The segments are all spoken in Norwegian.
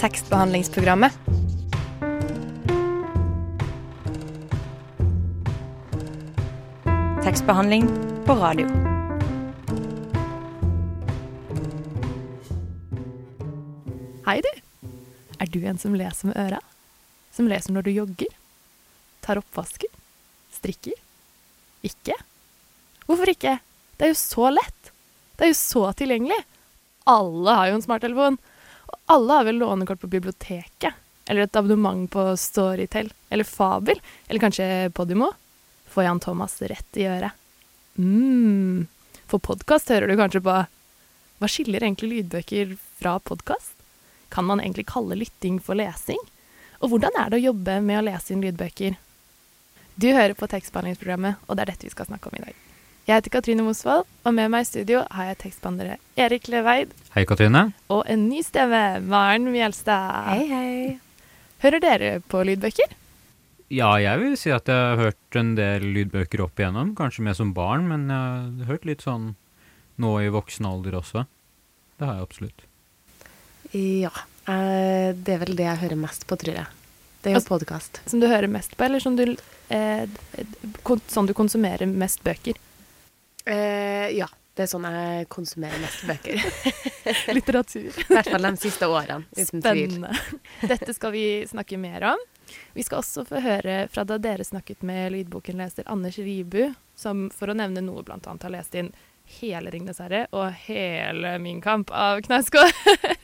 tekstbehandlingsprogrammet. Tekstbehandling på radio. Hei, du. Er du en som leser med øra? Som leser når du jogger? Tar oppvasken? Strikker? Ikke? Hvorfor ikke? Det er jo så lett. Det er jo så tilgjengelig. Alle har jo en smarttelefon. Alle har vel lånekort på biblioteket. Eller et abonnement på Storytel. Eller Fabel. Eller kanskje Podimo. Får Jan Thomas rett i øret. mm. For podkast hører du kanskje på Hva skiller egentlig lydbøker fra podkast? Kan man egentlig kalle lytting for lesing? Og hvordan er det å jobbe med å lese inn lydbøker? Du hører på tekstbehandlingsprogrammet, og det er dette vi skal snakke om i dag. Jeg heter Katrine Mosvold, og med meg i studio har jeg tekstbehandlere Erik Leveid Hei, Katrine. og en ny stemme, Maren Mjelstad. Hei, hei. Hører dere på lydbøker? Ja, jeg vil si at jeg har hørt en del lydbøker opp igjennom. Kanskje mer som barn, men jeg har hørt litt sånn nå i voksen alder også. Det har jeg absolutt. Ja. eh, det er vel det jeg hører mest på, tror jeg. Det er jo Altså- podkast. Som du hører mest på, eller som du, eh, kon sånn du konsumerer mest bøker? Eh, ja. Det er sånn jeg konsumerer mest bøker. Litteratur. I hvert fall de siste årene, uten tvil. Spennende. Dette skal vi snakke mer om. Vi skal også få høre fra da dere snakket med lydbokenleser Anders Ribu, som for å nevne noe annet har lest inn hele 'Ringenes herre' og hele 'Min kamp' av Knausgård.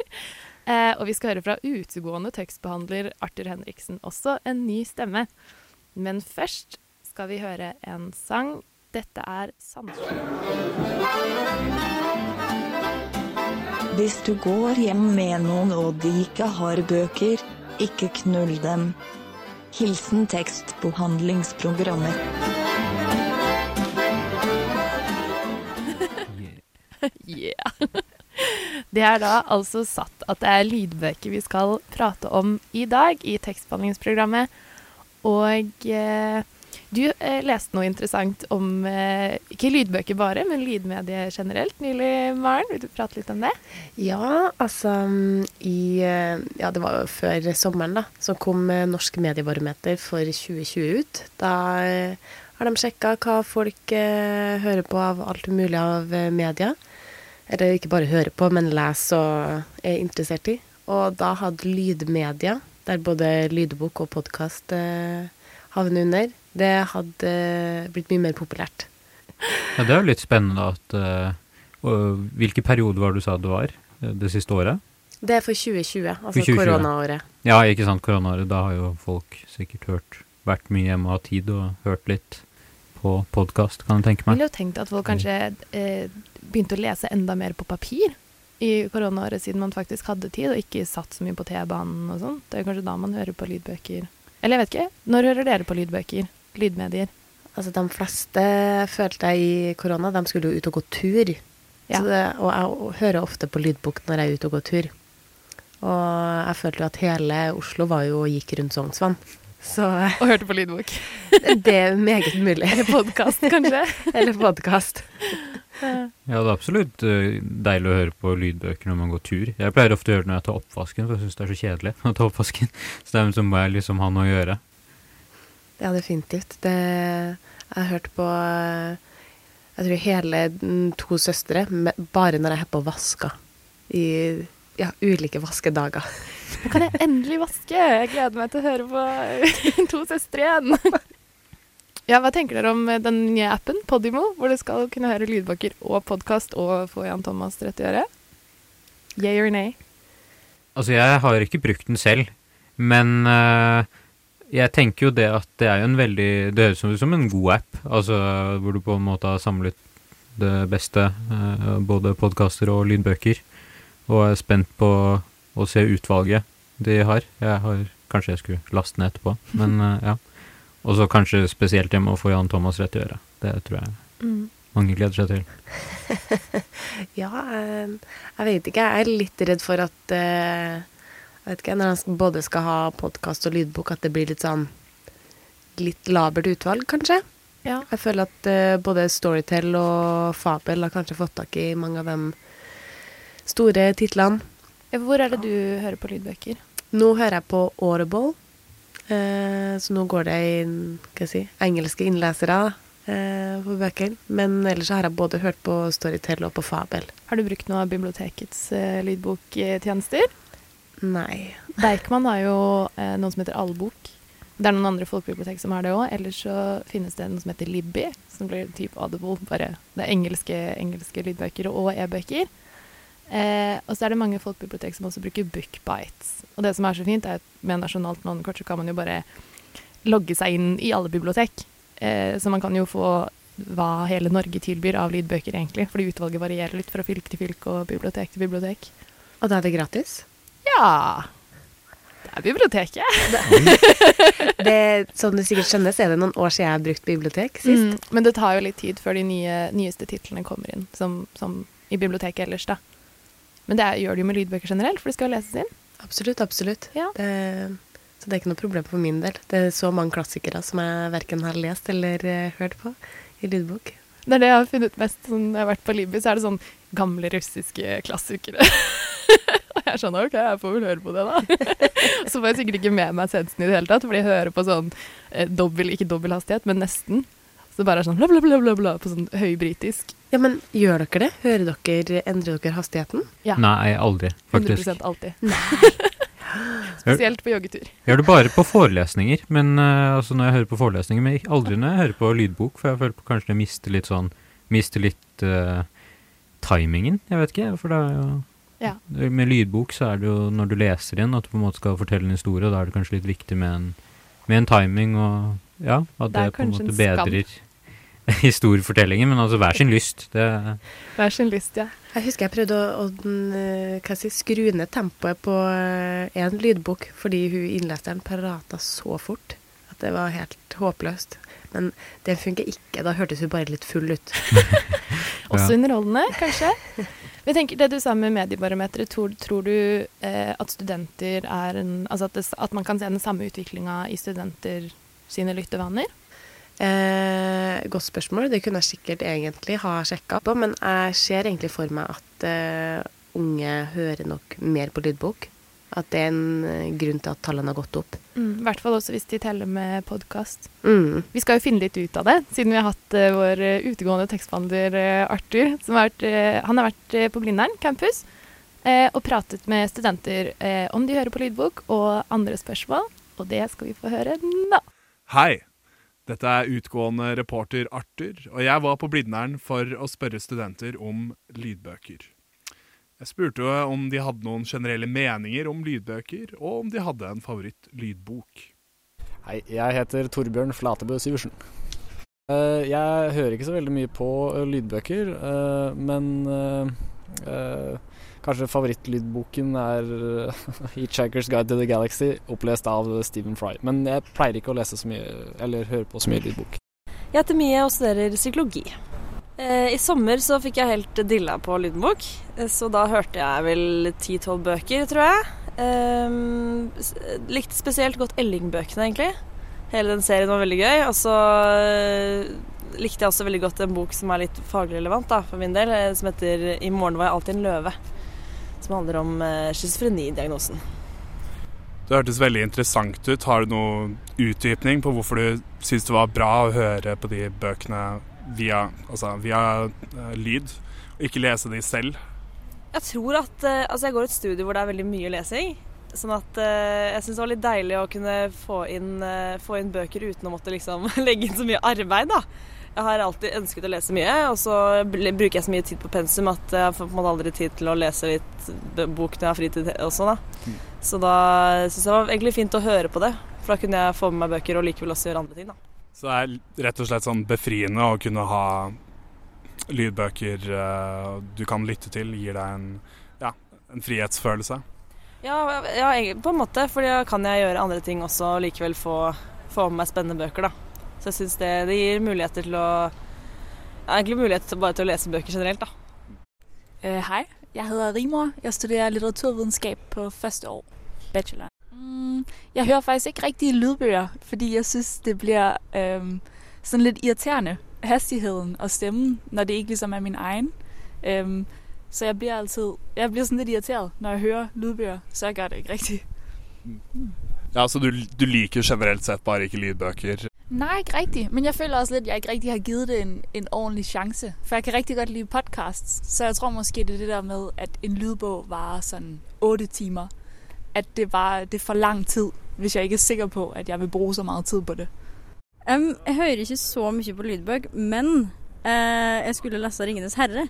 eh, og vi skal høre fra utegående tekstbehandler Arthur Henriksen, også en ny stemme. Men først skal vi høre en sang. Dette er 'Sandsjø'. Hvis du går hjem med noen og de ikke har bøker, ikke knull dem. Hilsen tekstbehandlingsprogrammet. Yeah. Det er da altså satt at det er lydbøker vi skal prate om i dag i tekstbehandlingsprogrammet. Og eh, du eh, leste noe interessant om eh, ikke lydbøker bare, men lydmedie generelt nylig, Maren. Vil du prate litt om det? Ja, altså mm, i eh, Ja, det var jo før sommeren, da. Så kom eh, Norsk mediebarometer for 2020 ut. Da eh, har de sjekka hva folk hører på av alt mulig av media. Eller ikke bare hører på, men leser og er interessert i. Og da hadde lydmedia, der både lydbok og podkast havner under, det hadde eh, blitt mye mer populært. Ja, det er jo litt spennende at uh, og Hvilken periode var det du sa det var? eh, Det siste året? Det er for 2020, altså 2020. koronaåret. Ja, ikke sant, koronaåret. Da har jo folk sikkert hørt Vært mye hjemme og hatt tid og hørt litt på podkast, kan jeg tenke meg. Jeg ville jo tenkt at folk kanskje eh, begynte å lese enda mer på papir i koronaåret, siden man faktisk hadde tid og ikke satt så mye på T-banen og sånn. Det er kanskje da man hører på lydbøker. Eller jeg vet ikke. Når hører dere på lydbøker? Lydmedier? Altså, de fleste følte jeg i korona, de skulle jo ut og gå tur. Ja. Så det, og jeg hører ofte på lydbok når jeg er ute og går tur. Og jeg følte jo at hele Oslo var jo og gikk rundt Sognsvann. Så Og hørte på lydbok. det er meget mulig. Eller podkast, kanskje. Eller podkast. Ja, det er absolutt eh, deilig å høre på lydbøker når man går tur. Jeg pleier ofte å gjøre det når jeg tar oppvasken, for jeg syns det er så kjedelig å ta oppvasken. Så det er liksom må jeg liksom ha noe å gjøre. Ja, definitivt. Det, jeg har hørt på Jeg tror hele To søstre bare når jeg er på vaska. I ja, ulike vaskedager. Nå kan jeg endelig vaske. Jeg gleder meg til å høre på To søstre igjen. Ja, Hva tenker dere om den nye appen Podimo, hvor du skal kunne høre lydbøker og podkast og få Jan Thomas rett i øret? Yeah or nay? Altså, jeg har ikke brukt den selv, men eh, jeg tenker jo det at det er jo en veldig Det høres ut som en god app, altså hvor du på en måte har samlet det beste, eh, både podkaster og lydbøker, og er spent på å se utvalget de har. Jeg har Kanskje jeg skulle laste ned etterpå, men eh, ja. Og så kanskje spesielt hjemme å få Jan Thomas rett i øret. Det tror jeg Mm. mange gleder seg til. Ja, eh, jeg vet ikke. Jeg er litt redd for at Jeg vet ikke, Når han både skal ha podkast og lydbok, at det blir litt sånn Litt labert utvalg, kanskje. Ja. Jeg føler at uh, både Storytel og Fabel har kanskje fått tak i mange av de store titlene. Hvor er det du hører på lydbøker? Nå hører jeg på Audible, Uh, så nå går det i hva jeg si, engelske innlesere uh, på bøker. Men ellers så har jeg både hørt på Storytel og på Fabel. Har du brukt noe av bibliotekets eh, lydboktjenester? Nei. Deichman har jo eh, noen som heter Allbok. Det er noen andre folkebibliotek som har det òg. Ellers så finnes det noe som heter Libby, som blir type Audible. Bare det er engelske, engelske lydbøker og e-bøker. Eh, og så er det mange folkebibliotek som også bruker Bookbites. Og det som er så fint, er at med nasjonalt lånekort så kan man jo bare logge seg inn i alle bibliotek. Eh, så man kan jo få hva hele Norge tilbyr av lydbøker, egentlig. Fordi utvalget varierer litt fra fylke til fylke og bibliotek til bibliotek. Og da er det gratis? Ja Det er biblioteket. Det, som du sikkert skjønner, så er det noen år siden jeg har brukt bibliotek sist. Mm, men det tar jo litt tid før de nye, nyeste titlene kommer inn, som, som i biblioteket ellers, da. Men det gjør det jo med lydbøker generelt, for det skal jo leses inn. Absolutt, absolutt. Ja. Det, så det er ikke noe problem for min del. Det er så mange klassikere som jeg verken har lest eller uh, hørt på i lydbok. Det er det jeg har funnet mest. Sånn, jeg har vært på Libby, så er det sånn gamle russiske klassikere. Jeg skjønner sånn OK, jeg får vel høre på det, da. så får jeg sikkert ikke med meg sensen i det hele tatt, fordi jeg hører på sånn eh, dobbel, ikke dobbel hastighet, men nesten. Så det bare er sånn bla, bla, bla, bla, bla på sånn høybritisk. Ja, men gjør dere det? Hører dere, Endrer dere hastigheten? Ja. Nei, aldri, faktisk. 100% alltid. Spesielt på joggetur. Jeg gjør det bare på forelesninger, men uh, altså når jeg hører på forelesninger, men aldri når jeg hører på lydbok, for jeg føler på kanskje jeg mister litt sånn Mister litt uh, timingen, jeg vet ikke, for det er jo Ja. Med lydbok så er det jo når du leser inn, at du på en måte skal fortelle en historie, og da er det kanskje litt viktig med en, med en timing, og ja, at Det det, på en måte en bedrer historiefortellingen, men altså hver sin lyst. Det, Hver sin lyst, ja. Jeg husker jeg prøvde å, å den, eh, hva si, skru ned tempoet på én en lydbok fordi hun innleseren prata så fort at det var helt håpløst. Men det funker ikke. Da hørtes hun bare litt full ut. Også underholdende, kanskje. Jeg tenker Det du sa med mediebarometeret, tror, tror du eh, at studenter er en Altså at, det, at man kan se den samme utviklinga i studenter sine lyttevaner? Eh, godt spørsmål. Det kunne jeg sikkert egentlig ha sjekka på, men jeg ser egentlig for meg at eh, unge hører nok mer på lydbok. At det er en eh, grunn til at tallene har gått opp. Mm, I hvert fall også hvis de teller med podkast. Mm. Vi skal jo finne litt ut av det, siden vi har hatt uh, vår eh, utegående tekstbehandler uh, Arthur. Som har vært, uh, han har vært på Blindern campus eh, og pratet med studenter om de hører på lydbok og andre spørsmål. Og det skal vi få høre nå. Hei! Dette er utgående reporter Arthur, og jeg var på Blindern for å spørre studenter om lydbøker. Jeg spurte jo om de hadde noen generelle meninger om lydbøker, og om de hadde en favoritt-lydbok. Hei, jeg heter Torbjørn Flatebø Syversen. Eh, Jeg hører ikke så veldig mye på eh, lydbøker, eh, men kanskje favorittlydboken er 'Hitchhiker's Guide to the Galaxy', opplest av Stephen Fry. Men jeg pleier ikke å lese så mye, eller høre på så mye lydbok. Jeg heter Mie og studerer psykologi. Eh, I sommer så fikk jeg helt dilla på lydbok, eh, så da hørte jeg vel ti-tolv bøker, tror jeg. Um, likte spesielt godt Elling-bøkene, egentlig. Hele den serien var veldig gøy. Og så eh, likte jeg også veldig godt en bok som er litt faglig relevant da, for min del, som heter 'I morgen var jeg alltid en løve'. Som handler om eh, schizofrenidiagnosen. Det hørtes veldig interessant ut. Har du noe utdypning på hvorfor du syns det var bra å høre på de bøkene via, altså via uh, lyd, og ikke lese de selv? Jeg tror at uh, Altså, jeg går et studie hvor det er veldig mye lesing. Sånn at uh, jeg syns det var litt deilig å kunne få inn, få inn bøker uten å måtte liksom legge inn så mye arbeid, da. Jeg har alltid ønsket å lese mye, og så bruker jeg så mye tid på pensum at jeg får på en måte aldri tid til å lese litt bok når jeg har fritid også, da. Så da syns jeg det var egentlig fint å høre på det, for da kunne jeg få med meg bøker og likevel også gjøre andre ting, da. Så det er rett og slett sånn befriende å kunne ha lydbøker eh, du kan lytte til, gir deg en, ja, en frihetsfølelse. Ja, ja, på en måte, for da kan jeg gjøre andre ting også og likevel få, få med meg spennende bøker, da. Så jeg syns det, det gir muligheter til å ja, Egentlig mulighet til bare til å lese bøker generelt, da. Uh, hei, jeg heter Rimor. Jeg studerer litteraturvitenskap på første år, bachelor. Mm, jeg hører faktisk ikke riktige lydbøger, fordi jeg synes, det blir øhm, sådan lidt irriterende, hastigheden og stemmen, når det ikke liksom er min egen. Øhm, Så jeg blir altid, jeg blir sådan lidt irriteret, når jeg hører lydbøger, så jeg gør det ikke rigtigt. Ja, Så du, du liker generelt sett bare ikke lydbøker? Nei, ikke riktig. Men jeg føler også litt at jeg ikke riktig har givet det en, en ordentlig sjanse. For jeg kan riktig godt lide podcasts. Så jeg tror måske, det er det der med, at en lydbok varer sånn åtte timer. At det var det er for lang tid, hvis jeg ikke er sikker på, at jeg vil bruke så mye tid på det. Um, jeg hører ikke så mye på lydbøk, men uh, jeg skulle lese 'Ringenes herre'.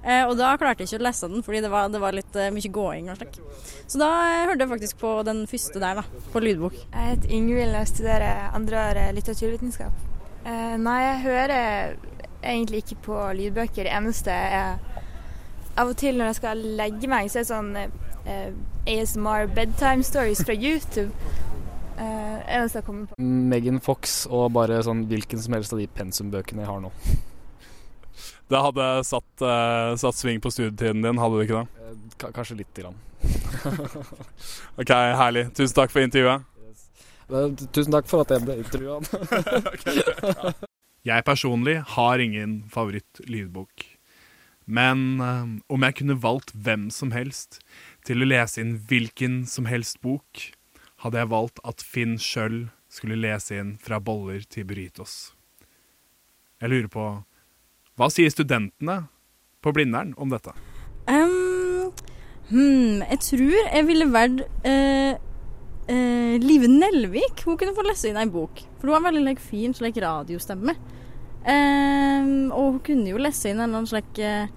Uh, og da klarte jeg ikke å lese den, fordi det var, det var litt uh, mye gåing og slik. Så da hørte jeg faktisk på den første der, da. På lydbok. Jeg heter Ingvild og studerer andreåret litteraturvitenskap. Eh, nei, jeg hører egentlig ikke på lydbøker. Det eneste er Av og til når jeg skal legge meg, så er det sånn ASMR bedtime stories fra YouTube. Eh, eneste jeg kommer på. Megan Fox og bare sånn hvilken som helst av de pensumbøkene jeg har nå. Det hadde satt, uh, satt sving på studietiden din, hadde det ikke det? Eh, K kanskje lite grann. Ok, herlig. Tusen takk for intervjuet. Eh, Tusen takk for at jeg ble intervjua. Jeg personlig har ingen favorittlydbok. Men eh, om jeg kunne valgt hvem som helst til å lese inn hvilken som helst bok, hadde jeg valgt at Finn sjøl skulle lese inn Fra boller til burritos. Jeg lurer på Hva sier studentene på Blindern om dette? Um, hmm, jeg tror jeg ville vært uh, uh, Live Nelvik. Hun kunne få lese inn ei bok. For hun har veldig like, fin slik radiostemme. Um, og hun kunne jo lese inn en eller annen slik eh,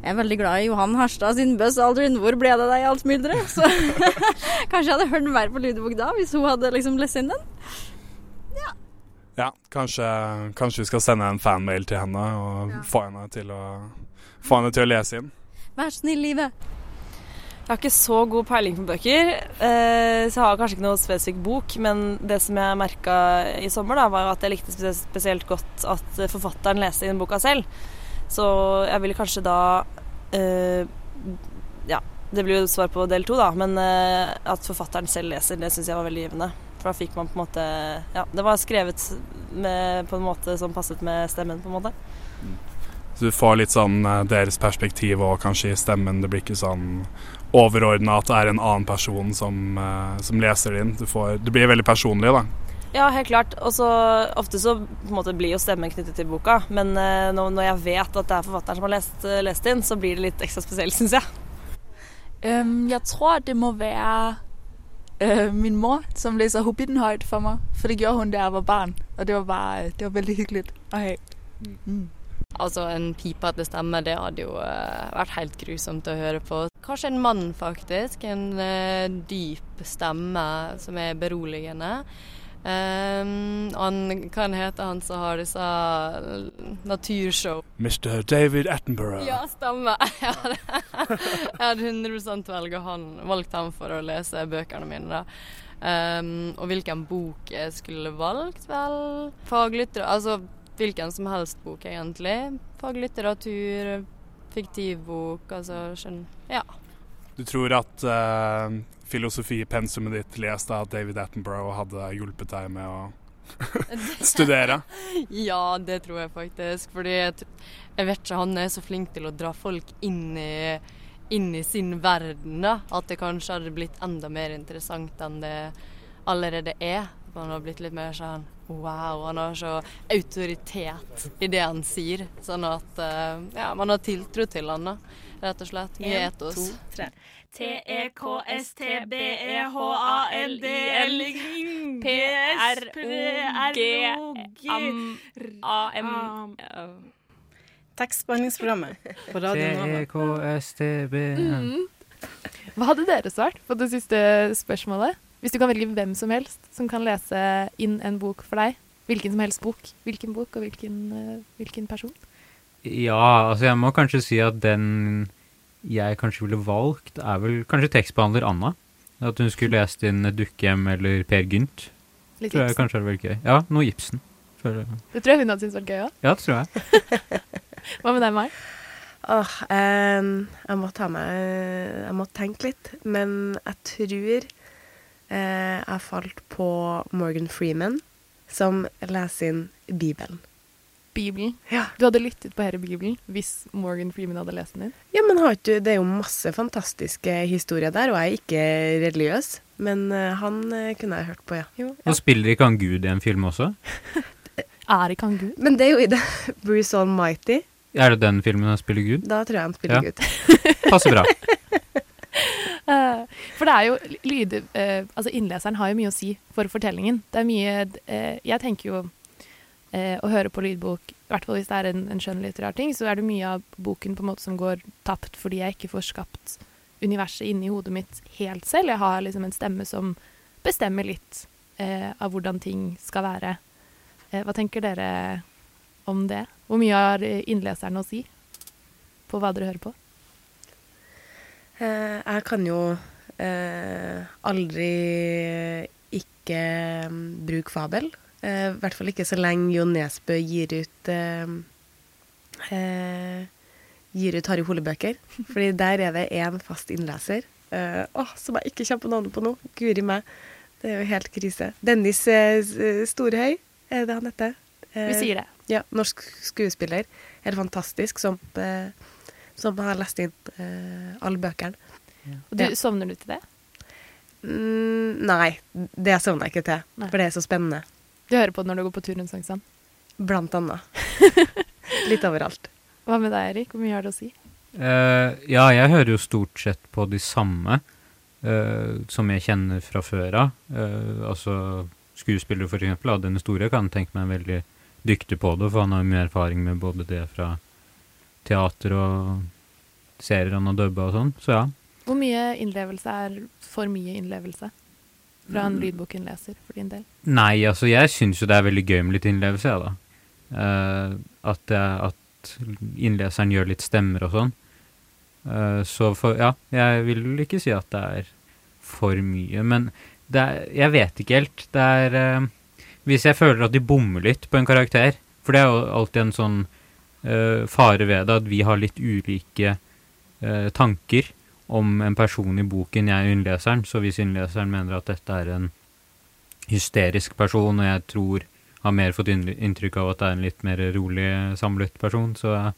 Jeg er veldig glad i Johan Harstad sin Buzz Aldrin. Hvor ble det av deg i alt mylderet? Så kanskje jeg hadde hørt mer på lydbok da, hvis hun hadde liksom lest inn den. Ja, kanskje, kanskje vi skal sende en fanmail til henne og få, henne til å, få henne til å lese inn. Vær snill, livet. Jeg har ikke så god peiling på bøker, eh, så jeg har kanskje ikke noe spesifikk bok. Men det som jeg merka i sommer, da, var at jeg likte spesielt godt at forfatteren leste inn boka selv. Så jeg ville kanskje da eh, Ja, det blir jo svar på del to, da. Men eh, at forfatteren selv leser, det syns jeg var veldig givende. For da fikk man på en måte Ja, det var skrevet med, på en måte som passet med stemmen, på en måte. Så du får litt sånn eh, deres perspektiv og kanskje i stemmen. Det blir ikke sånn overordna at det er en annen person som, eh, som leser det inn. Du får, det blir veldig personlig, da. Ja, helt klart. Og så ofte så på en måte blir jo stemmen knyttet til boka. Men eh, når, jeg vet at det er forfatteren som har lest, eh, lest inn, så blir det litt ekstra spesielt, syns jeg. Um, jeg tror, det må være uh, min mor, som leser Hobbiten høyt for meg. For det gjorde hun, da jeg var barn. Og det var bare det var veldig hyggeligt at have. Mm. Altså, en pipete stemme, det hadde jo uh, vært helt grusomt å høre på. Kanskje en mann, faktisk. En uh, dyp stemme som er beroligende. Um, han, hva heter han som har disse eh, naturshow? Mr. David Attenborough. Ja, stemmer. Jeg hadde, jeg hadde 100 valgt han, valgt han for å lese bøkene mine. Um, og hvilken bok jeg skulle valgt? Vel, faglitter... Altså hvilken som helst bok, egentlig. Faglitteratur, fiktiv bok, altså skjønn... Ja. Du tror at uh, filosofipensumet ditt lest at David Attenborough hadde hjulpet deg med å studere? ja, det tror jeg faktisk. Fordi jeg, jeg vet ikke, han er så flink til å dra folk inn i, inn i sin verden, da. At det kanskje hadde blitt enda mer interessant enn det allerede er. Han har blitt litt mer sånn wow, han har så autoritet i det han sier. Sånn at eh, ja, man har tiltro til han, da. Rett og slett. Mye En, etos. to, tre. P-R-O-G-A-M Tekstbehandlingsprogrammet på Radio Nova. TKSTB Mm. Hva hadde dere svart på det siste spørsmålet? Hvis du kan velge hvem som helst som kan lese inn en bok for deg. Hvilken som helst bok. Hvilken bok og hvilken, hvilken person? Ja, altså jeg må kanskje si at den jeg kanskje ville valgt, er vel kanskje tekstbehandler Anna. At hun skulle lest inn Dukkehjem eller Per Gynt. Litt tror jeg Ibsen. kanskje hadde vært gøy. Ja, noe Ibsen. For. Det tror jeg hun hadde syntes vært gøy òg. Ja, det tror jeg. Hva med deg, Mai? Åh, em, jeg må ta meg Jeg må tenke litt. Men jeg tror eh, jeg falt på Morgan Freeman, som leser inn Bibelen. Bibelen. Ja. Du hadde lyttet på hele Bibelen hvis Morgan Freeman hadde lest den din. Ja, men har ikke, det er jo masse fantastiske historier der, og jeg er ikke religiøs. Men eh, han eh, kunne jeg hørt på, ja. Og spiller ikke han Gud i en film også? Er ikke han Gud? Men det er jo i det Bruce Almighty. Er det den filmen han spiller Gud? Da tror jeg han spiller Ja. Gud. Passer bra. Eh, for det er jo lyd... altså innleseren har jo mye å si for fortellingen. Det er mye Jeg tenker jo eh, å høre på lydbok, i hvert fall hvis det er en, en skjønnlitterær ting, så er det mye av boken på en måte som går tapt fordi jeg ikke får skapt universet inni hodet mitt helt selv. Jeg har liksom en stemme som bestemmer litt eh, av hvordan ting skal være. Eh, hva tenker dere om det? Hvor mye har innleserne å si på hva dere hører på? Eh, jeg kan jo eh, aldri ikke mm, bruke fabel. Eh, I hvert fall ikke så lenge Jo Nesbø gir ut eh, eh, Gir ut Harry Hole-bøker. Fordi der er det én fast innleser. Eh, oh, som jeg ikke kommer på navnet på nå. Guri meg. Det er jo helt krise. Dennis eh, Storhøy, er det han heter? Vi sier det. Ja, norsk skuespiller. Helt fantastisk, som, eh, som har lest inn eh, alle bøkene. Og du, Ja. Sovner du til det? Mm, nei, det sovner jeg ikke til. For det er så spennende. Du hører på det når du går på tur rundt Sankthansand? Blant annet. Litt overalt. Hva med deg, Erik? Hvor mye har det å si? Uh, ja, jeg hører jo stort sett på de samme uh, som jeg kjenner fra før av. Uh, altså skuespillere, for eksempel. av Den store kan tenke meg veldig dyktig på det, for han har jo mye erfaring med både det fra teater og serier han har dubba og sånn. Så ja. Hvor mye innlevelse er for mye innlevelse fra en Mm. lydbokinnleser for din del? Nei, altså jeg syns jo det er veldig gøy med litt innlevelse, jeg, da. Uh, at, jeg, at innleseren gjør litt stemmer og sånn. Uh, så for Ja, jeg vil ikke si at det er for mye, men det er, jeg vet ikke helt. Det er uh, Hvis jeg føler at de bommer litt på en karakter, for det er jo alltid en sånn fare ved det, at vi har litt ulike tanker om en person i boken, jeg er innleseren. Så hvis innleseren mener at dette er en hysterisk person, og jeg tror har mer fått inntrykk av at det er en litt mer rolig, samlet person, så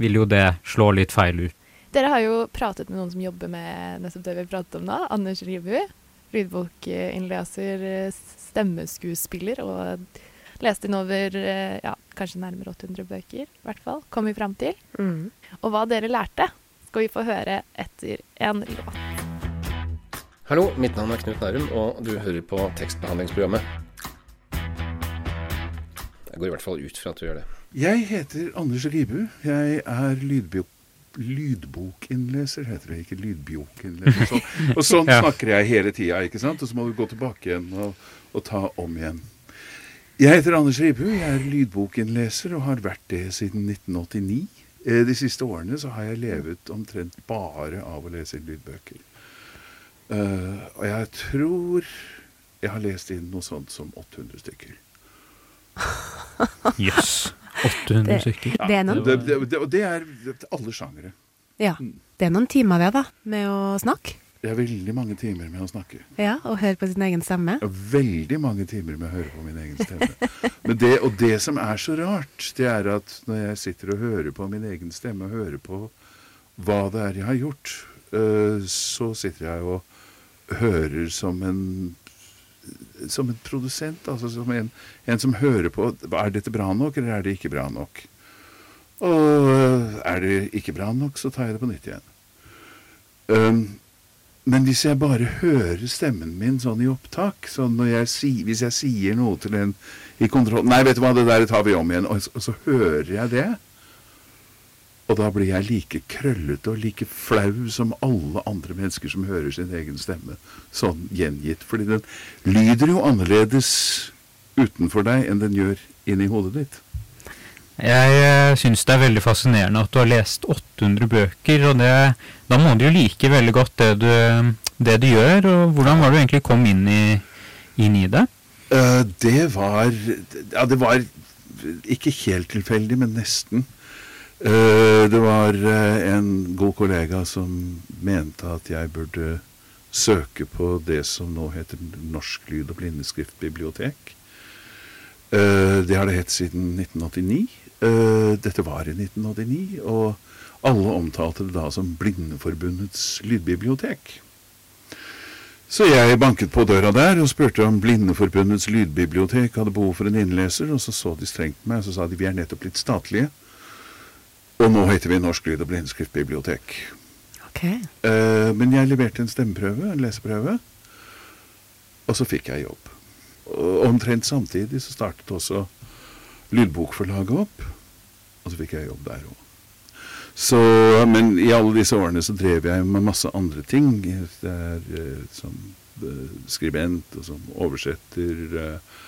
vil jo det slå litt feil ut. Dere har jo pratet med noen som jobber med nettopp det vi pratet om nå. Anders Ribu, lydbokinnleser, eh, stemmeskuespiller, og leste inn over eh, ja, kanskje nærmere 800 bøker, i hvert fall, kom vi fram til. Mm. Og hva dere lærte, skal vi få høre etter en låt. Hallo, mitt navn er Knut Nærum, og du hører på tekstbehandlingsprogrammet. Jeg går i hvert fall ut fra at du gjør det. Jeg heter Anders Ribu. Jeg er lydbio lydbokinnleser, heter det. Ikke Lydbokinnleser. Så, og sånn Ja. snakker jeg hele tida, ikke sant? Og så må du gå tilbake igjen og, og ta om igjen. Jeg heter Anders Ribu. Jeg er lydbokinnleser og har vært det siden 1989. Eh, De siste årene så har jeg levet omtrent bare av å lese inn lydbøker. Eh, og jeg tror jeg har lest inn noe sånt som 800 stykker. Jøss. 800 Det- stykker. det er noen- det, det, det, og det er alle sjangere. Ja. Det er noen timer det, da, med å snakke. Det er veldig mange timer med å snakke. Ja, Og høre på sin egen stemme. Veldig mange timer med å høre på min egen stemme. Men det, og det som er så rart, det er at når jeg sitter og hører på min egen stemme, og hører på hva det er jeg har gjort, øh, så sitter jeg og hører som en som en produsent, altså som en, en som hører på Er dette bra nok, eller er det ikke bra nok? Og øh, er det ikke bra nok, så tar jeg det på nytt igjen. Um, men hvis jeg bare hører stemmen min sånn i opptak, sånn når jeg si, hvis jeg sier noe til en i kontroll Nei, vet du hva, det der tar vi om igjen. Og, så- og så hører jeg det. Og da blir jeg like krøllete og like flau som alle andre mennesker som hører sin egen stemme sånn gjengitt. Fordi den lyder jo annerledes utenfor deg enn den gjør inni hodet ditt. Jeg uh, syns det er veldig fascinerende at du har lest 800 bøker, og det, da må du jo like veldig godt det du, det du gjør. og Hvordan var det du egentlig kom inn i, inn i det? Eh, det var Ja, det var ikke helt tilfeldig, men nesten. Eh, det var eh, en god kollega som mente at jeg burde søke på det som nå heter Norsk lyd- og blindeskriftbibliotek. Eh, det har det hett siden 1989. Eh, dette var i 1989, og alle omtalte det da som Blindeforbundets lydbibliotek. Så jeg banket på døra der og spurte om Blindeforbundets lydbibliotek hadde behov for en innleser, og så så de strengt på meg og så sa de vi er nettopp blitt statlige, og nå heter vi Norsk lyd- og blindskriftbibliotek. Ok. Uh, men jeg leverte en stemmeprøve, en leseprøve, og så fikk jeg jobb. Og omtrent samtidig så startet også Lydbokforlaget opp, og så fikk jeg jobb der òg. Så, men i alle disse årene så drev jeg med masse andre ting. Det er eh, som eh, skribent og som oversetter. eh,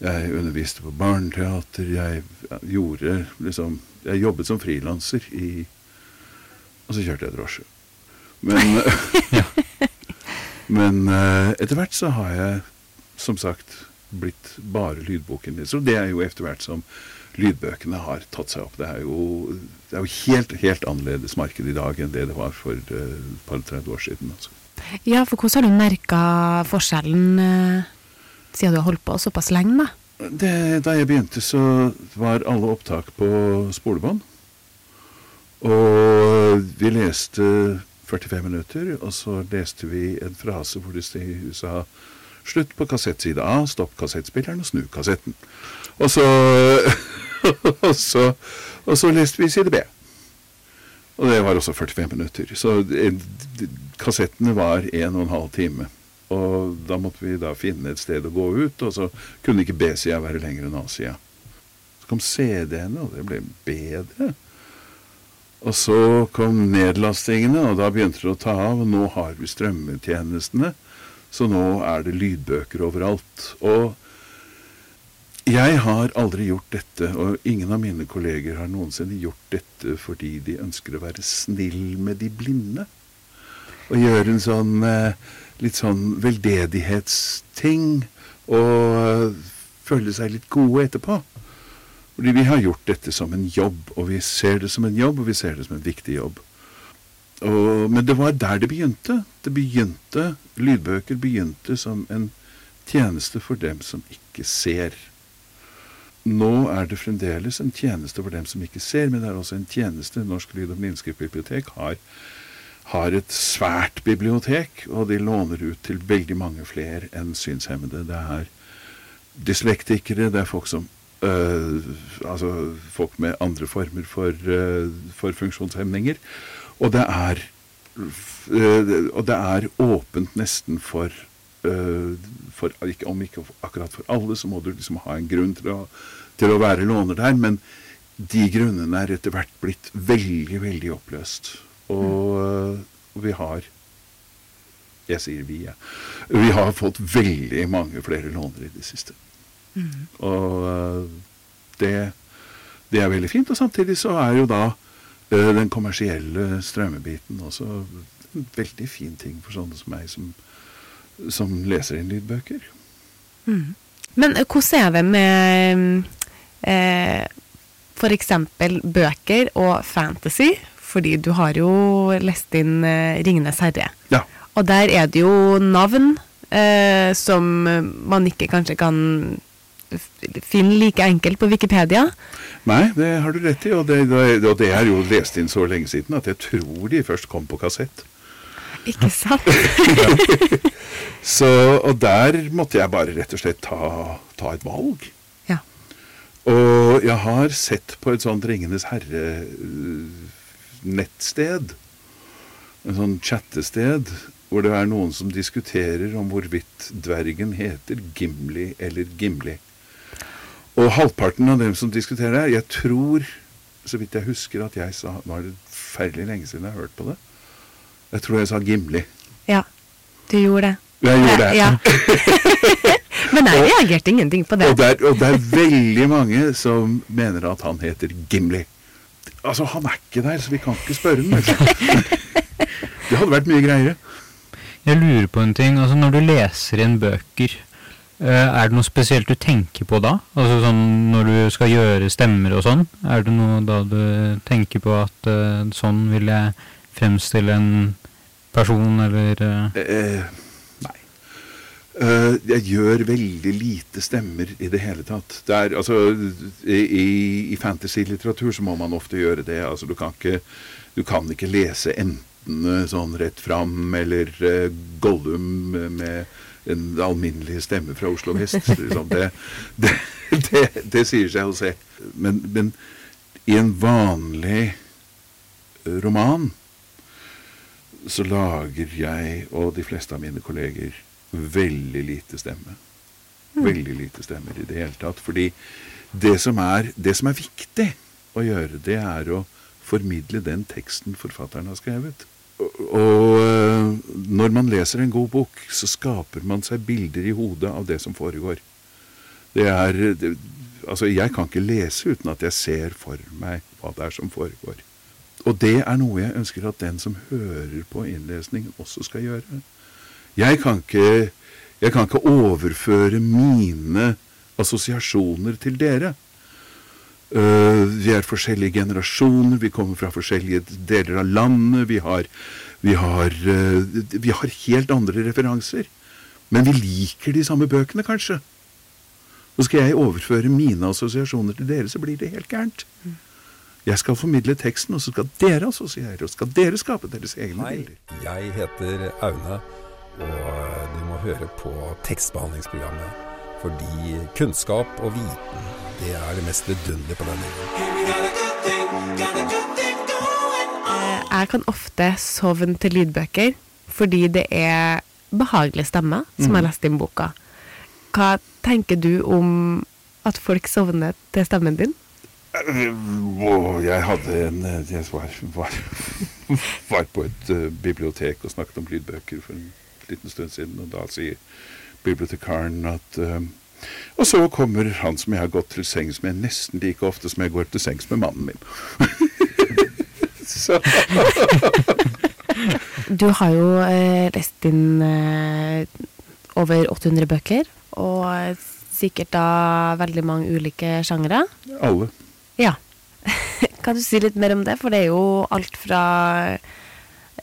Jeg underviste på barneteater. Jeg ja, gjorde liksom Jeg jobbet som frilanser i Og så kjørte jeg drosje. Men, men eh, etter hvert så har jeg som sagt blitt bare lydboken. Så det er jo etter hvert som lydbøkene har tatt seg opp. Det er jo, det er jo helt, helt annerledes marked i dag enn det det var for et et par 30 år siden. Altså. Ja, for hvordan har du merka forskjellen uh, siden du har holdt på såpass lenge, da? Det, da jeg begynte, så var alle opptak på spolebånd. Og vi leste 45 minutter, og så leste vi en frase hvor det sa Slutt på kassettside A, stopp kassettspilleren og snu kassetten. Og så, og så, og så leste vi side B. Og det var også 45 minutter. Så kassettene var en og en halv time. Og da måtte vi da finne et sted å gå ut, og så kunne ikke B-sida være lenger enn A-sida. Så kom CD-ene, og det ble bedre. Og så kom nedlastingene, og da begynte det å ta av. Og nå har vi strømmetjenestene, så nå er det lydbøker overalt. Og jeg har aldri gjort dette, og ingen av mine kolleger har noensinne gjort dette fordi de ønsker å være snill med de blinde. Og gjøre en sånn eh, litt sånn veldedighetsting, og føle seg litt gode etterpå. Fordi vi har gjort dette som en jobb, og vi ser det som en jobb, og vi ser det som en viktig jobb. Og, men det var der det begynte. Det begynte, Lydbøker begynte som en tjeneste for dem som ikke ser. Nå er det fremdeles en tjeneste for dem som ikke ser, men det er også en tjeneste. Norsk lyd- og blindskriftbibliotek har, har et svært bibliotek, og de låner ut til veldig mange flere enn synshemmede. Det er dyslektikere, det er folk som øh, altså folk med andre former for, øh, for funksjonshemninger. Og det er øh, og det er åpent nesten for, øh, for ikke, Om ikke akkurat for alle, så må du liksom ha en grunn til å, til å være låner der. Men de grunnene er etter hvert blitt veldig, veldig oppløst. Og, og vi har Jeg sier vi, jeg. Vi har fått veldig mange flere lånere i det siste. Og øh, det, det er veldig fint. Og samtidig så er jo da den kommersielle strømmebiten også en veldig fin ting for sånne som meg, som, som leser inn lydbøker. Mm. Men eh, hvordan er det med eh, f.eks. bøker og fantasy? Fordi du har jo lest inn eh, 'Ringenes herre'. Ja. Og der er det jo navn eh, som man ikke kanskje kan finne like enkelt på Wikipedia. Nei, det har du rett i, og det, det, og det er jo lest inn så lenge siden at jeg tror de først kom på kassett. Ikke sant? Så, og der måtte jeg bare rett og slett ta, ta et valg. Ja. Og jeg har sett på et sånt Ringenes herre-nettsted, en sånn chattested, hvor det er noen som diskuterer om hvorvidt dvergen heter Gimli eller Gimli. Og halvparten av dem som diskuterer det, jeg tror, så vidt jeg husker at jeg sa Nå er det forferdelig lenge siden jeg har hørt på det. Jeg tror jeg sa Gimli. Ja, du gjorde det. Jeg gjorde det. Ja. Men jeg reagerte ingenting på det. Og det, er, og det er veldig mange som mener at han heter Gimli. Altså, han er ikke der, så vi kan ikke spørre ham. Det hadde vært mye greiere. Jeg lurer på en ting. altså Når du leser inn bøker, er det noe spesielt du tenker på da? Altså sånn Når du skal gjøre stemmer og sånn, er det noe da du tenker på at uh, sånn vil jeg fremstille en person, eller uh? Eh, nei. Uh, jeg gjør veldig lite stemmer i det hele tatt. Det er, altså, I, i fantasy-litteratur så må man ofte gjøre det. Altså, du, kan ikke, du kan ikke lese enten eh, sånn rett fram eller Gollum med en alminnelig stemme fra Oslo vest. Liksom. Det, det, det, det, sier seg å se. Men, men i en vanlig roman så lager jeg og de fleste av mine kolleger veldig lite stemme. Mm. Veldig lite stemmer i det hele tatt. Fordi det som, er, det som er viktig å gjøre, det er å formidle den teksten forfatteren har skrevet. Og, øh, når man leser en god bok, så skaper man seg bilder i hodet av det som foregår. Det er det, Altså, jeg kan ikke lese uten at jeg ser for meg hva det er som foregår. Og det er noe jeg ønsker at den som hører på innlesningen, også skal gjøre. Jeg kan ikke, jeg kan ikke overføre mine assosiasjoner til dere. Uh, vi er forskjellige generasjoner, vi kommer fra forskjellige deler av landet. Vi har, vi har, uh, vi har helt andre referanser. Men vi liker de samme bøkene, kanskje. Og skal jeg overføre mine assosiasjoner til dere, så blir det helt gærent. Jeg skal formidle teksten, og så skal dere assosiere, og skal dere skape deres egne Hei, bilder. jeg heter Aune og du må høre på tekstbehandlingsprogrammet. Fordi kunnskap og viten, det er det mest vidunderlige på denne jorden. Jeg kan ofte sovne til lydbøker fordi det er behagelig stemme, som har lest inn boka. Hva tenker du om at folk sovner til stemmen din? Jeg hadde en eh, Jeg var, var, var på et eh, bibliotek og snakket om lydbøker for en liten stund siden, og da sier bibliotekaren at eh, Og så kommer han som jeg har gått til sengs med nesten like ofte som jeg går til sengs med mannen min. Du har jo eh, lest inn eh, over 800 bøker, og sikkert da veldig mange ulike sjangere. Alle. Ja. kan du si litt mer om det? For det er jo alt fra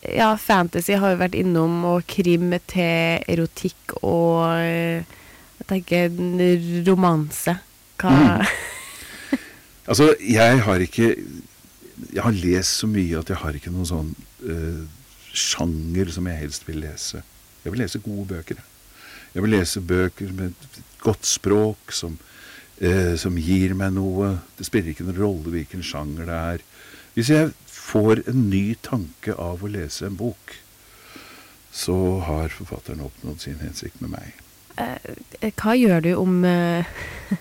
Ja, fantasy har jo vært innom, og krim til erotikk og eh, jeg tenker romanse. Hva Altså, jeg har ikke Jeg har lest så mye at jeg har ikke noen sånn uh, sjanger som jeg helst vil lese. Jeg vil lese gode bøker. jeg. Vil lese bøker med godt språk som, uh, som gir meg noe. Det spiller ikke noen rolle hvilken sjanger det er. Hvis jeg får en ny tanke av å lese en bok, så har forfatteren oppnådd sin hensikt med meg. Eh, hva gjør du om eh,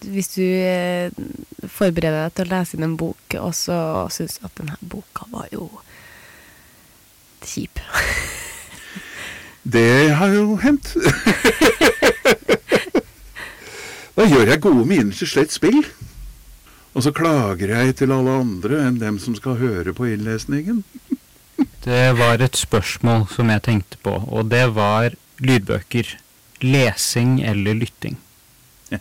Hvis du eh, forbereder deg til å lese inn en bok, og så syns at denne boka var jo kjip. Det har jo hendt. da gjør jeg gode miner til slett spill. Og så klager jeg til alle andre enn dem som skal høre på innlesningen. Det var et spørsmål som jeg tenkte på, og det var lydbøker. Lesing eller lytting?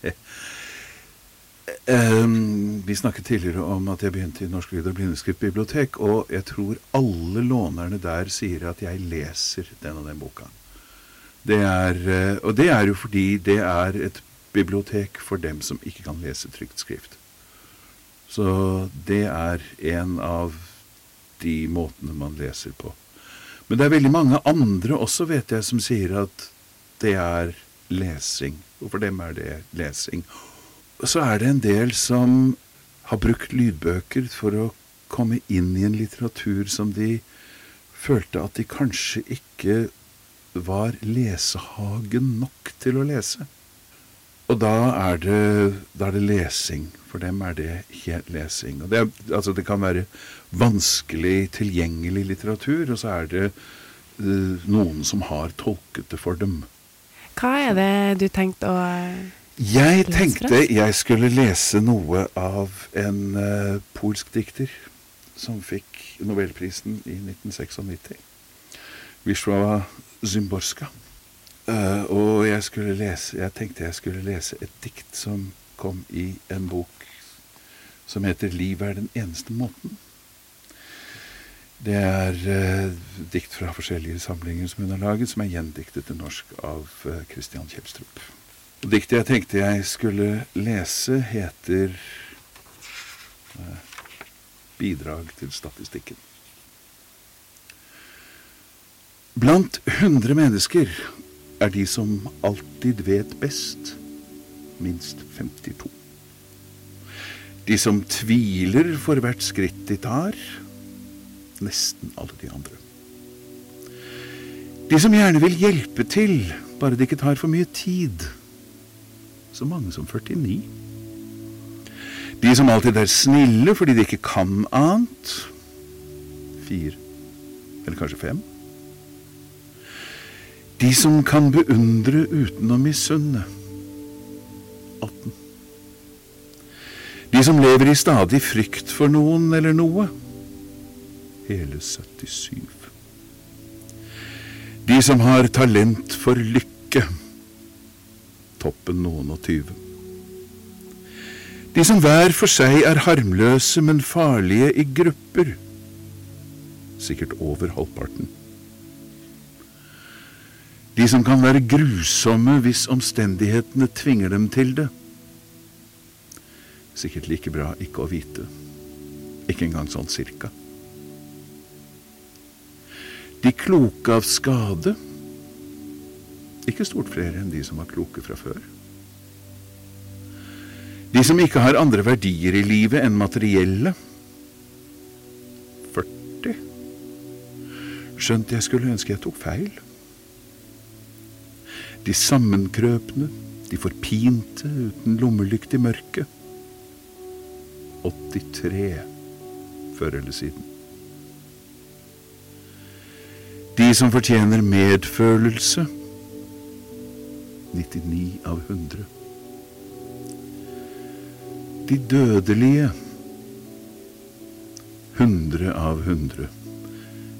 um, vi snakket tidligere om at jeg begynte i Norsk lyd- og blindeskriftbibliotek, og jeg tror alle lånerne der sier at jeg leser den og den boka. Det er, eh, og det er jo fordi det er et bibliotek for dem som ikke kan lese trygt skrift. Så det er en av de måtene man leser på. Men det er veldig mange andre også, vet jeg, som sier at det er lesing. Og for dem er det lesing. Så er det en del som har brukt lydbøker for å komme inn i en litteratur som de følte at de kanskje ikke var lesehagen nok til å lese. Og da er det, da er det lesing. For dem er det helt lesing. Og det, er, altså det kan være vanskelig tilgjengelig litteratur, og så er det uh, noen som har tolket det for dem. Hva er det du tenkte å Jeg tenkte jeg skulle lese noe av en uh, polsk dikter som fikk Nobelprisen i 1996. Wisława Zymborska. Eh, og jeg skulle lese Jeg tenkte jeg skulle lese et dikt som kom i en bok som heter 'Livet er den eneste måten'. Det er uh, dikt fra forskjellige samlinger som hun har laget, som er gjendiktet til norsk av uh, Christian Kjelstrup. Diktet jeg tenkte jeg skulle lese, heter 'Bidrag til statistikken'. Blant hundre mennesker er de som alltid vet best, minst 52. De som tviler for hvert skritt de tar, nesten alle de andre. De som gjerne vil hjelpe til, bare det ikke tar for mye tid. Så mange som 49. De som alltid er snille fordi de ikke kan annet. Fire. Eller kanskje fem. De som kan beundre uten å misunne. 18. De som lever i stadig frykt for noen eller noe hele 77. De som har talent for lykke, toppen noen og tyve. De som hver for seg er harmløse, men farlige i grupper, sikkert over halvparten. De som kan være grusomme hvis omstendighetene tvinger dem til det. Sikkert like bra ikke å vite. Ikke engang sånn cirka. De kloke av skade. Ikke stort flere enn de som var kloke fra før. De som ikke har andre verdier i livet enn materielle. 40. Skjønt jeg skulle ønske jeg tok feil. De sammenkrøpne, de forpinte uten lommelykt i mørket. 83 før eller siden. De som fortjener medfølelse 99 av 100. De dødelige 100 av 100.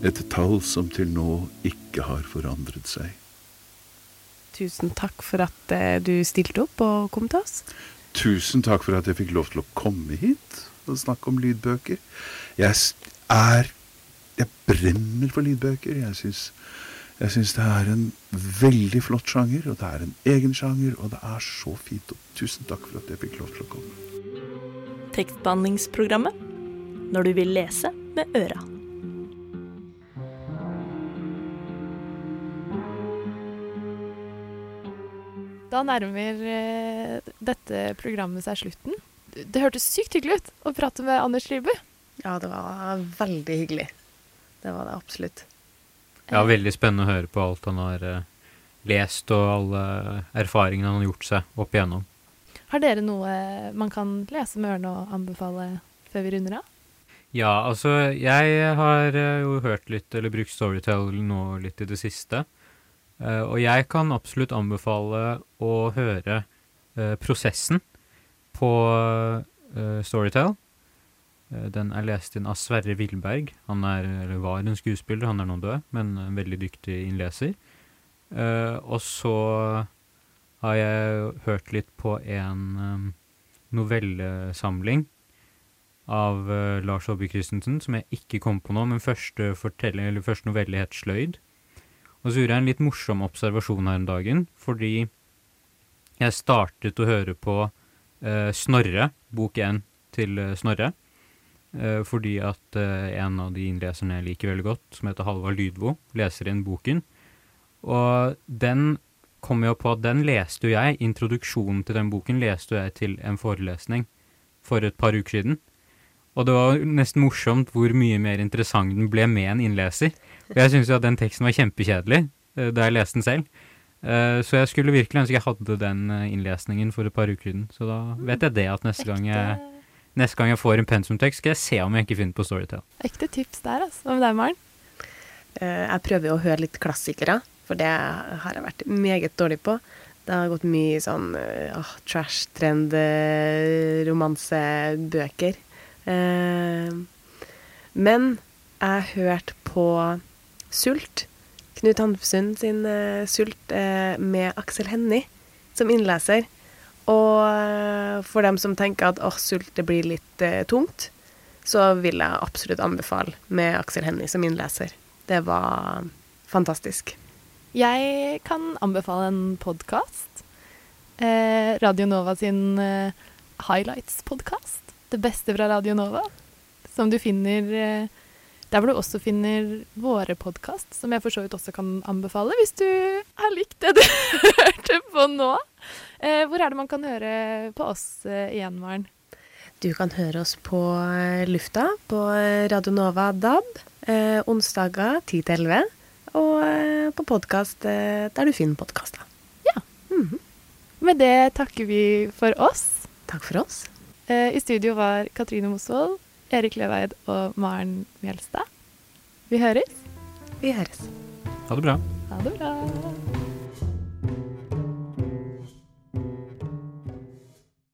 Et tall som til nå ikke har forandret seg. Tusen takk for at eh, du stilte opp og kom til oss. Tusen takk for at jeg fikk lov til å komme hit og snakke om lydbøker. Jeg er jeg brenner for lydbøker. Jeg syns, jeg syns det er en veldig flott sjanger, og det er en egen sjanger, og det er så fint. Og tusen takk for at jeg fikk lov til å komme. Tekstbehandlingsprogrammet når du vil lese med øra. Da nærmer eh, dette programmet seg slutten. Det hørtes sykt hyggelig ut å prate med Anders Lybu. Ja, det var veldig hyggelig. Det var det absolutt. Ja, veldig spennende å høre på alt han har eh, lest, og alle erfaringene han har gjort seg opp igjennom. Har dere noe man kan lese med ørene og anbefale før vi runder av? Ja, altså jeg har eh, jo hørt litt, eller brukt Storytel nå litt i det siste. Uh, og jeg kan absolutt anbefale å høre uh, prosessen på uh, Storytel. den er lest inn av Sverre Wilberg. Han er, eller var en skuespiller, han er nå død, men en veldig dyktig innleser. og så har jeg hørt litt på en novellesamling av Lars Aabye Christensen, som jeg ikke kom på nå, men første, første novelle het Sløyd. Og så gjorde jeg en litt morsom observasjon her om dagen, fordi jeg startet å høre på eh, Snorre, bok én til eh, Snorre. Eh, fordi at eh, en av de innleserne jeg liker veldig godt, som heter Halvard Lydvo, leser inn boken. Og den kom jo på at den leste jo jeg, introduksjonen til den boken leste jeg til en forelesning for et par uker siden. Og det var nesten morsomt hvor mye mer interessant den ble med en innleser. Jeg syns jo at den teksten var kjempekjedelig uh, da jeg leste den selv. Uh, så jeg skulle virkelig ønske jeg hadde den uh, innlesningen for et par uker siden. Så da vet jeg det at neste gang jeg, neste gang jeg får en pensumtekst, skal jeg se om jeg ikke finner på Storytel. Ekte tips der, altså. Hva med deg, Maren? jeg prøver å høre litt klassikere, for det har jeg vært meget dårlig på. Det har gått mye sånn uh, trash-trend, romansebøker. men jeg har hørt på Sult. Knut Hamsun sin uh, Sult uh, med Aksel Hennie som innleser. Og uh, for dem som tenker at oh, Sult det blir litt tungt, så vil jeg absolutt anbefale med Aksel Hennie som innleser. Det var fantastisk. Jeg kan anbefale en podkast. Eh, Radio Nova sin eh, Highlights-podkast. Det beste fra Radio Nova. Som du finner eh, der hvor du også finner våre podkast, som jeg for så vidt også kan anbefale hvis du har likt det du hørte på nå. Eh, hvor er det man kan høre på oss eh, igjen, Maren? Du kan høre oss på eh, lufta på Radio Nova DAB eh, onsdager 10 til 11. Og eh, på podkast eh, der du finner podkaster. Ja. Mhm. Med det takker vi for oss. Takk for oss. Eh, I studio var Katrine Mosvold, Erik Løveid og Maren Mjelstad. Vi høres. Vi høres. Ha det bra. Ha det bra.